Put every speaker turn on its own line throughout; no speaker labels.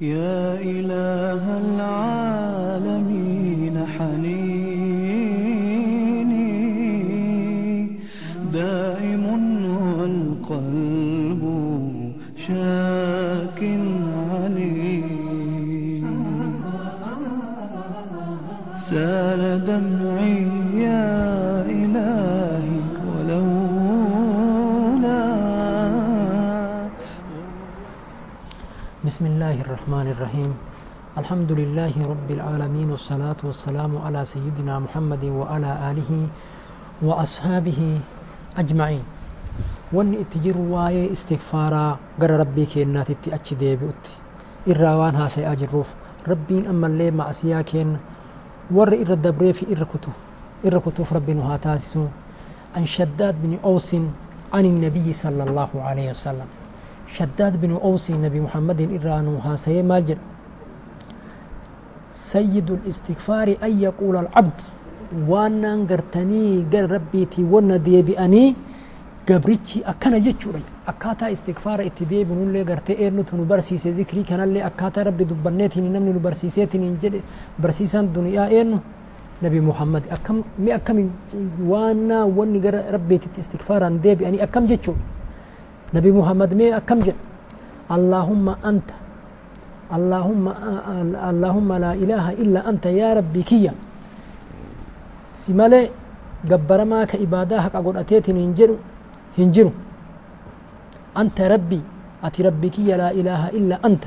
يا إله العالمين حنيني. دائم والقلب شاك عليم سال دمعي
بسم الله الرحمن الرحيم الحمد لله رب العالمين والصلاة والسلام على سيدنا محمد وعلى آله وأصحابه أجمعين وان اتجر واي استغفارا قرر ربي كينا تتي اتش ديبوت الراوان ها سيأجر روف ربي أما اللي ما أسيا ور إر الدبري في إر كتو إر كتو فربي نها تاسسو عن شداد بن أوس عن النبي صلى الله عليه وسلم شداد بن أوس نبي محمد إرانو هاسي ماجر سيد الاستغفار أن يقول العبد وأنا قرتني قال ربيتي وأنا دي بأني أكنا جتشوري. أكاتا استغفار اتدي بنون لي قرتي إيرنو تنو برسيسي ذكري كان اللي أكاتا ربي دبنيتني نمني نبرسيسيتني جد برسيسان دنيا إيرنو نبي محمد. أكم مي أكم وأنا واني قر ربيتي استغفارا دي بأني أكم جتشوري. نبي محمد مي أكم جد اللهم أنت اللهم اللهم لا إله إلا أنت يا ربي كيا. سمالي قبر ما كإبادة حق أقول أتيتني هنجرو هنجرو. أنت ربي أتي ربي كيا لا إله إلا أنت.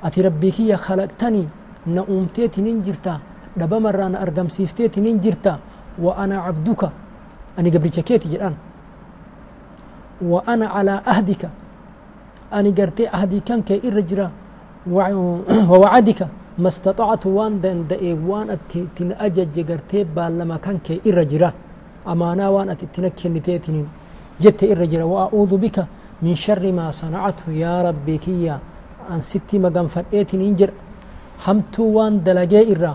أتي ربي كيا خلقتني نأمتيتي ننجرتا. دبا مرة أنا أرقم سيفتيتي ننجرتا. وأنا عبدك. أني قبل شكيتي جران. وأنا على أهدك. أني قرتي أهدي كان كي إرجرا. ووعدك. ما استطعت وان دن دئي. وان تن أجج قرتي بالما كان كي إرجرا. أمانا وان أتتنكي نتيتنين جت إرجرا. وأعوذ بك من شر ما صنعته يا ربي كيا. أن ستي مقام فرئيتن إنجر. همت وان دلجي إرا.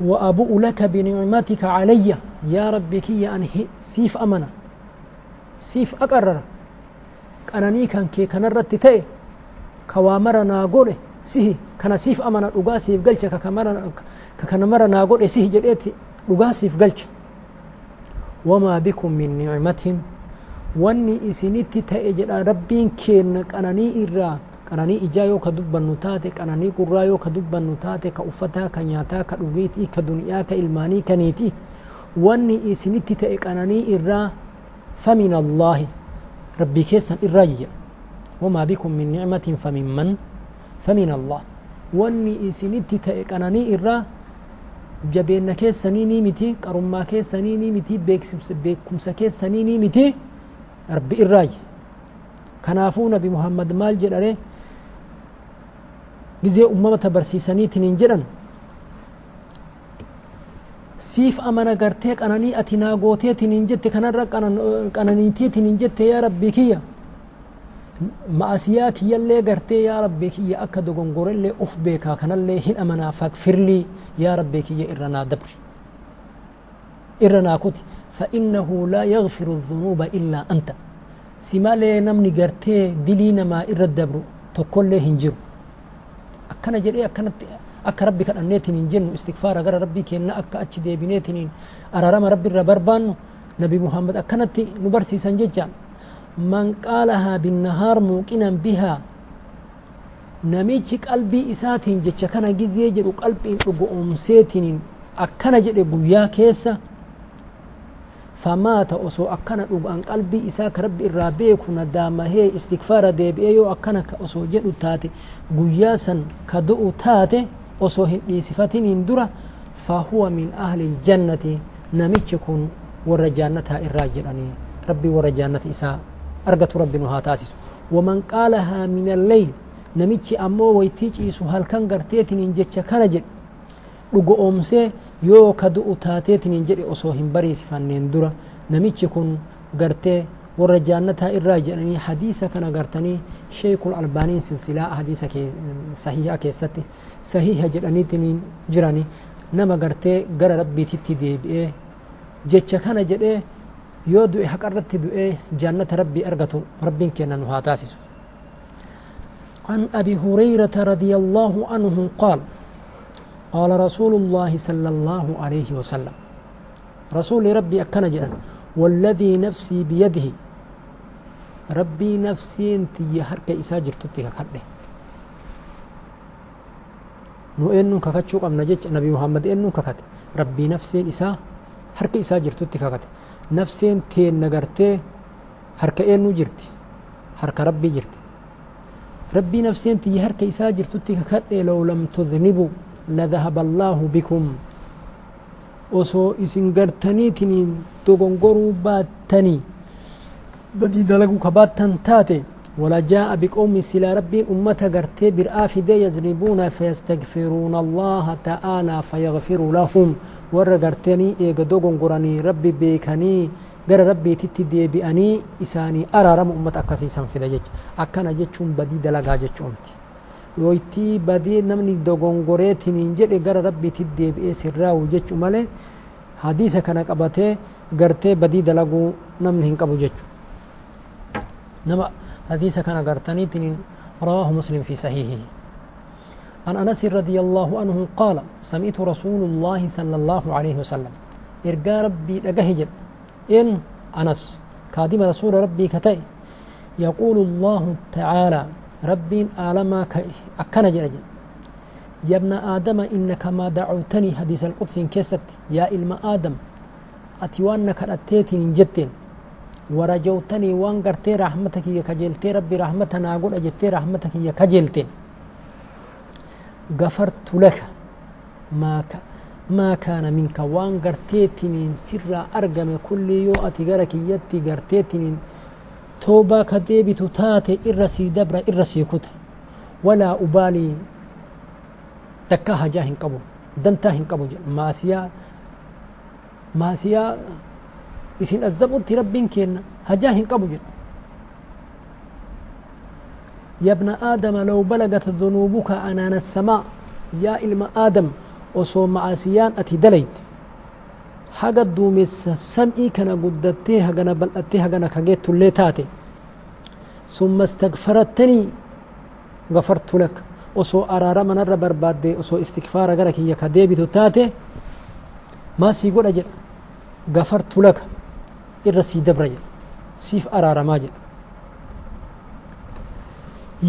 وأبوء لك بنعمتك علي. يا ربي كيا. أن سيف أمنا. سيف أقرر قناني كان كي كان الرد تي كوامر ناقول سيه كان سيف أمان الأغا سيف قلش كامر كان مر ناقول سيه جلئت الأغا سيف قلش وما بكم من نعمة واني إسنت تي جلا ربين كين قناني إرى قناني إجايو كدب النتاتي قناني قرايو كدب النتاتي كأفتا كنياتا كأغيتي كدنيا كإلماني كنيتي واني إسنت تي قناني إرى فمن الله. ربي كيسا الرجية وما بكم من نعمة فمن من؟ فمن الله. واني إسنتي تأكنني إرى جبين كيس سنيني متي قرما كيس سنيني متي بيكم سكيس سنيني متي ربي الراج كنافو نبي محمد مال جرى جزي أمة برسيسني تنين جرن سيف أمانا قرتيك أنا ني أتنا قوتي تنين جدت كان رق أنا نيتي تنين جدت يا ربي كيا. ما أسياك يلي قرتي يا ربي كيا أكا دوغن قرر اللي أف بيكا كان لي هن أمانا فاكفر لي يا ربي كيا إرنا دبر إرنا كوتي. فإنه لا يغفر الذنوب إلا أنت. سما لي نمني قرتي دلين ما إرد دبر تقول لي هنجر أكنا جري أكنا akka rabbi kadhanneetiniin jennu istigfaara gara rabbii keenna akka achi deebineetiniin araarama rabbi irra barbaannu nabi muhammad akkanatti nu barsiisan jechaan. Man qaalahaa binnahaar muuqinan bihaa namichi qalbii isaatiin jecha kana gizee jedhu qalbiin dhugoomseetiniin akkana jedhe guyyaa keessa famaata osoo akkana dhugaan qalbii isaa ka rabbi irraa beeku nadaamahee istigfaara deebi'ee yoo akkana osoo jedhu taate guyyaa san ka du'u taate osoo hin dhiisifatiniin dura fahuwa min ahli iljannati namichi kun warra jaannataa irraa jedhanii rabbi warra jaannata isaa argatu rabbi nu haa taasisu waman qaalahaa min alleyl namichi ammoo waytii ciisu halkan garteetiniin jecha kana jedhe dhugoomsee yoo ka du'u taateetiniin jedhe osoo hin bariisifanneen dura namichi kun gartee warra jaannataa irraa jedhanii hadiisa kana gartanii sheekul albaaniin silsilaa hadiisa sahiha keessatti sahiha jedhaniitiniin jirani nama gartee gara rabbiititti deebi'ee jecha kana jedhee yoo du'e haqarratti du'ee jaannata rabbii argatu rabbiin kenna nu haa taasisu عن أبي هريرة رضي الله عنه قال قال رسول الله صلى الله عليه وسلم رسول ربي أكن والذي نفسي بيده ربي نفسي انت يهرك إساجر تتك كده nu eenyuun kakachuu qabna jecha nabi muhammad eenyuun kakate rabbii nafseen isaa harka isaa jirtutti kakate nafseen teenna gartee harka eenyu jirti harka rabbii jirti rabbii nafseen tiyya harka isaa jirtutti kakadhe law lam tudhnibu ladhahaba allaahu bikum osoo isin gartaniitiniin dogongoruu baattanii badii dalaguu kabaattan taate ولا جاء بقوم سلا ربي أمة قرتي برآف دي يذنبون فيستغفرون الله تعالى فيغفر لهم ور قرتني إيقا دوغن قراني ربي بيكني قر ربي تتي دي بأني إساني أرارم أمة أكسي سنفذ جيش أكنا جيشون بدي دلقا جيشونتي yoyti badii namni dogongoreetiin hin jedhe gara rabbiitti deebi'ee sirraa'u jechu malee hadiisa kana qabatee gartee badii dalaguu namni hin qabu jechu nama حديث كان قرتنيت رواه مسلم في صحيحه. عن أنس رضي الله عنه قال سمعت رسول الله صلى الله عليه وسلم إرقى ربي لقهجر إن أنس كادم رسول ربي كتئ يقول الله تعالى ربي آلما أكن جرجل. يا ابن آدم إنك ما دعوتني حديث القدس كست يا إلما آدم أتوانك أتيتني جتين. ورجوتني وان قرتي رحمتك يا كجلتي ربي رحمتنا أقول أجتي رحمتك يا كجلتي. غفرت لك ما ك... ما كان منك. وان قرتيتني سر أرقم كل يو أتقرك يتي قرتيتني توبا كديبي تاتي إرسي دبر إرسي كت ولا أبالي تكاها جاهن قبو دنتاهن قبو. ماسيا ماسيا isin azzabutti rabbiin kenna hajaa hin qabu jedha يا ابن آدم لو بلغت ذنوبك أنان السماء. يا إلما آدم وصو معاسيان أتي دليت حاجة دومس سمئي كان قدتي هغنا بلأتي هغنا كجيت الليتاتي. ثم استغفرتني غفرت لك. وصو أرارا من الربر بعد وصو استغفار غرك يا كديبي تاتي ما سيقول أجل. غفرت لك. Irra sii dabra jedha siif araaramaa jedha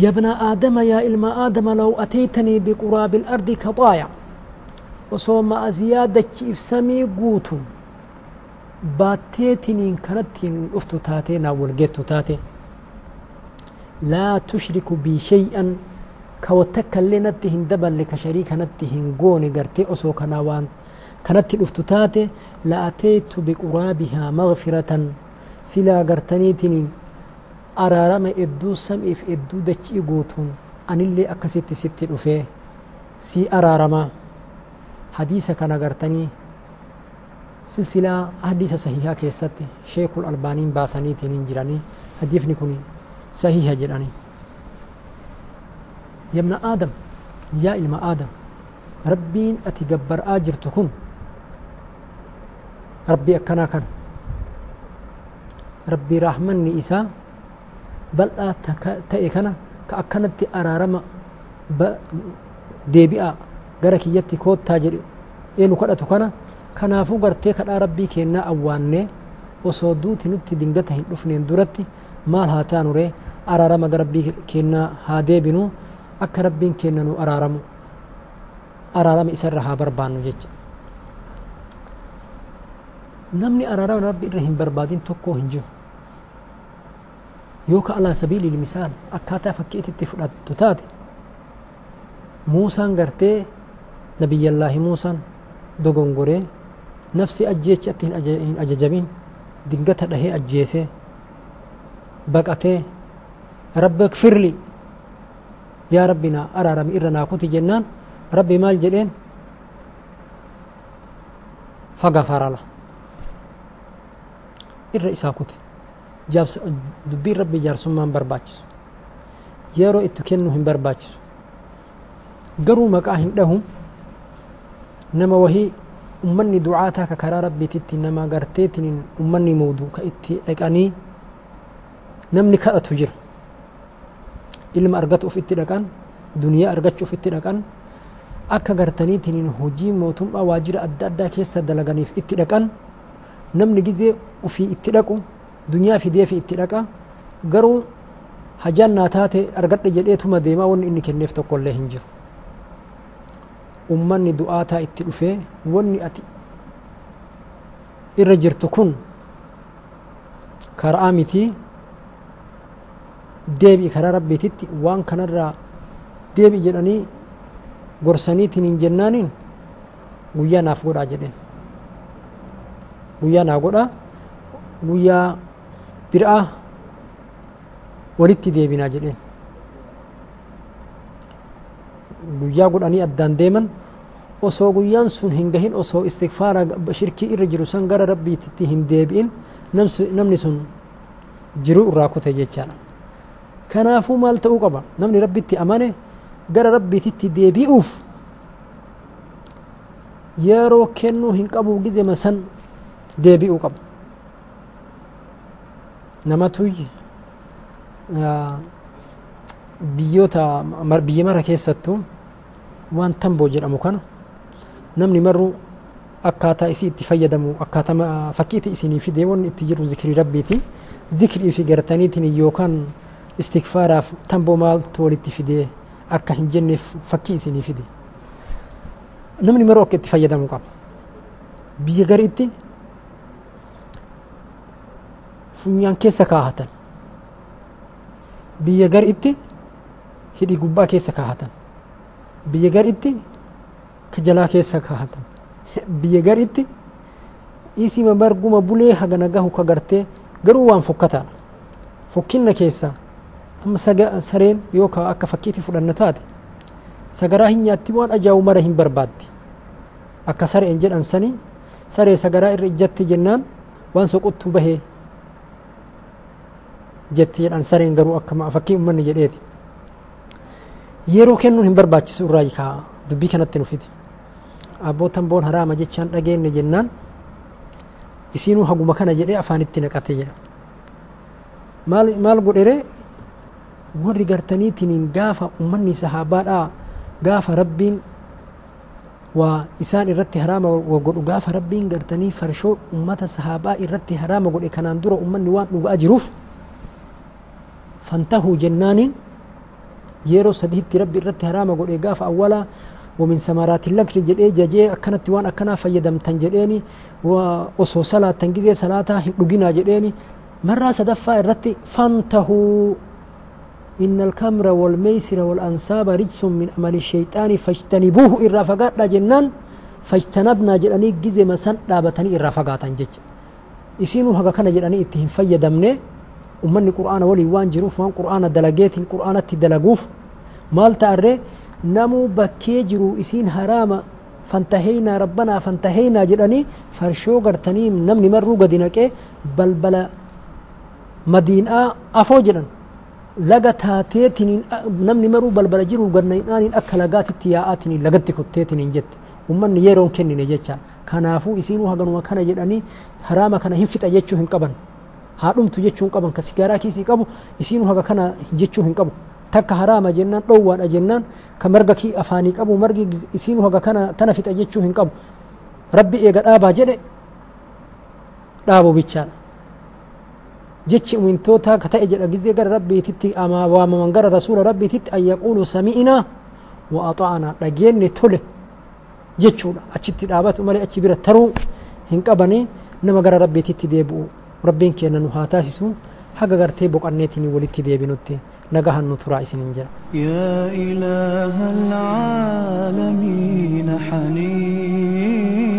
يا ابن آدم يا إلما آدم لو أتيتني بقراب الأرض كطايع وصوم أزيادة إفسامي قوت باتيتني كانت أفتو تاتي ناول جيتو تاتي لا تشرك بي شيئا كوتك اللي نتهن دبل لك شريك نتهن قوني قرتي أسو كناوان كانت الافتتات لا أتيت بقرابها مغفرة سلا قرتنيتني أرارم إدو سم إف إدو دج إغوتون اللي أكسيت ست الأفي سي أرارم حديثة كان قرتني سلسلة حديثة صحيحة كيست شيخ الألبانين باسانيتين جراني حديث نكوني صحيحة جراني يا آدم يا إلما آدم ربين أتقبر آجر تكون rabbii akkanaa kan rabbii rahmanni isaa bal'aa ta'e kana ka akkanatti araarama deebi'a gara kiyyatti koottaa jedhe. Eenu kadhatu kana kanaafuu gartee kadhaa rabbii kennaa awwaannee osoo duuti nutti dingata hin dhufneen duratti maal haa taanuree araarama gara rabbii kennaa haa deebinu? Akka rabbiin kenna nu araaramu. Araarama isarra haa barbaannu jecha namni araarama rabbi irra hin barbaadin tokko hin jiru yoo ka alaa sabiili misaal akkaataa fakkiititti fudhattu taate muusaan gartee nabiyyallaahi muusaan dogongoree nafsi ajjeechatti hin ajajamin dingata dhahee ajjeesee baqatee rabbi akfirli yaa rabbi naa araarami irra naa kuti jennaan rabbi maal jedheen fagafarala irra isaa kute. Dubbiin rabbi jaarsummaan barbaachisu. Yeroo itti kennu hin barbaachisu. Garuu maqaa hin dhahu nama wahii ummanni ducaataa ka karaa rabbiititti nama garteetiin ummanni muudu ka itti dhaqanii namni kadhatu jira. Ilma argatuuf itti dhaqan duniyaa argachuuf itti dhaqan akka gartaniitiin hojii mootummaa waajjira adda addaa keessa dalaganiif itti dhaqan namni gizee ufii itti dhaqu duniyaa fideefi itti dhaqa garuu hajaan naa taate argadhe jedheetuma deemaa wanni inni kenneef tokkollee hin jiru. Ummanni du'aataa itti dhufee wanni ati irra jirtu kun karaa mitii deebi'i karaa rabbiititti waan kanarraa deebi'i jedhanii gorsaniitiin hin jennaaniin guyyaa naaf godhaa jedheen guyyaa naa godhaa guyyaa biraa walitti deebinaa jedheen guyyaa godhanii addaan deeman osoo guyyaan sun hin gahin osoo istikfaara shirkii irra jiru san gara rabbiitti hin deebi'in namni sun jiruu irraa kute jechaadha kanaafuu maal ta'uu qaba namni rabbitti amane gara rabbiititti deebi'uuf yeroo kennuu hin qabu gizema san deebi'uu qaba namatu biyyoota biyya mara keessattuu waan tamboo jedhamu kana namni marru akkaataa isii itti fayyadamu akkaataa fakkiiti isinii fidee wanni itti jiru zikrii rabbiiti zikrii fi gartaniitiin yookaan istikfaaraaf tamboo maaltu walitti fidee akka hin jenneef fakkii isinii fide namni maruu akka itti fayyadamu qaba biyya gariitti funyaan keessa kaahatan biyya gariitti hidhii gubbaa keessa kaahatan biyya gariitti ka jalaa keessa kaahatan biyya gariitti isima barguma bulee hagana gahu ka gartee garuu waan fokkataadha fokkinna keessa amma sareen yookaan akka fakkiitti fudhanna taate sagaraa hin nyaatti waan ajaa'ibu mara hin barbaaddi akka sareen jedhan sanii saree sagaraa irra ijjatti jennaan waan soqottuu bahee sareen garuu akka fakkii uummanni jedheeti yeroo kennuun hin barbaachisu irraa kaa dubbii kanatti nu fide abbootan boon haraama jechaan dhageenne jennaan isiinuu haguma kana jedhee afaanitti naqate jedha maal maal godhere warri gartaniitiin gaafa ummanni sahaabaadhaa gaafa rabbiin waa isaan irratti haraama godhu gaafa rabbiin gartanii farshoo ummata sahaabaa irratti haraama godhe kanaan dura ummanni waan dhugaa jiruuf fantahuu jennaaniin yeroo sadiitti rabbi irratti haraama godhe gaafa awwalaa ومن ثمرات اللكر جدي ججي. أكنت وان أكنا فيدم تنجديني وأصو صلاة تنجزي صلاة لقنا جديني مرة سدفا الرتي فانتهوا. إن الكمر والميسر والأنصاب رجس من عمل الشيطان فاجتنبوه. إرى فقات جنان. فاجتنبنا جدني جزي مسان. دابتني إرى فقات جج إسينو هكا كان جدني إتهم فيدمني. أمني قرآن ولي وان جروف وان قرآن دلقيت قرآن تدلقوف مال تأري namuu bakkee jiru isiin haraama fantaheynaa rabbanaa fantaheynaa jedhanii farshoo gartanii namni marruu gadi naqee balbala madiinaa afoo jedhan laga taateetiniin namni maruu balbala jiru gannainaaniin akka lagaatitti yaa'aatiniin lagatti kutteetiniin jette ummanni yeroon kennine jecha kanaafuu isiinuu haganuma kana jedhanii haraama kana hin fixa jechuu hin qaban haadhumtu jechuu qaban ka sigaaraa kiisii qabu isiinuu haga kana jechuu hin qabu. Takka haraama jennaan dhoowwaadha jennaan ka marga kii afaanii qabu margi isiinu haga kana tana fixa jechuu hin qabu. Rabbi eega dhaabaa jedhe dhaabuu bichaadha. Jechi umintootaa ka ta'e jedha gizee gara rabbiititti waamaman gara rasuula rabbiititti an yaquulu sami'inaa wa axa'anaa dhageenne tole jechuudha. Achitti dhaabatu malee achi bira taruu hin qabanii nama gara rabbiititti deebi'u rabbiin keenya nu haa taasisu haga gartee boqanneetiin walitti deebinutti نجاها نترى إسنين
يا إله العالمين حنين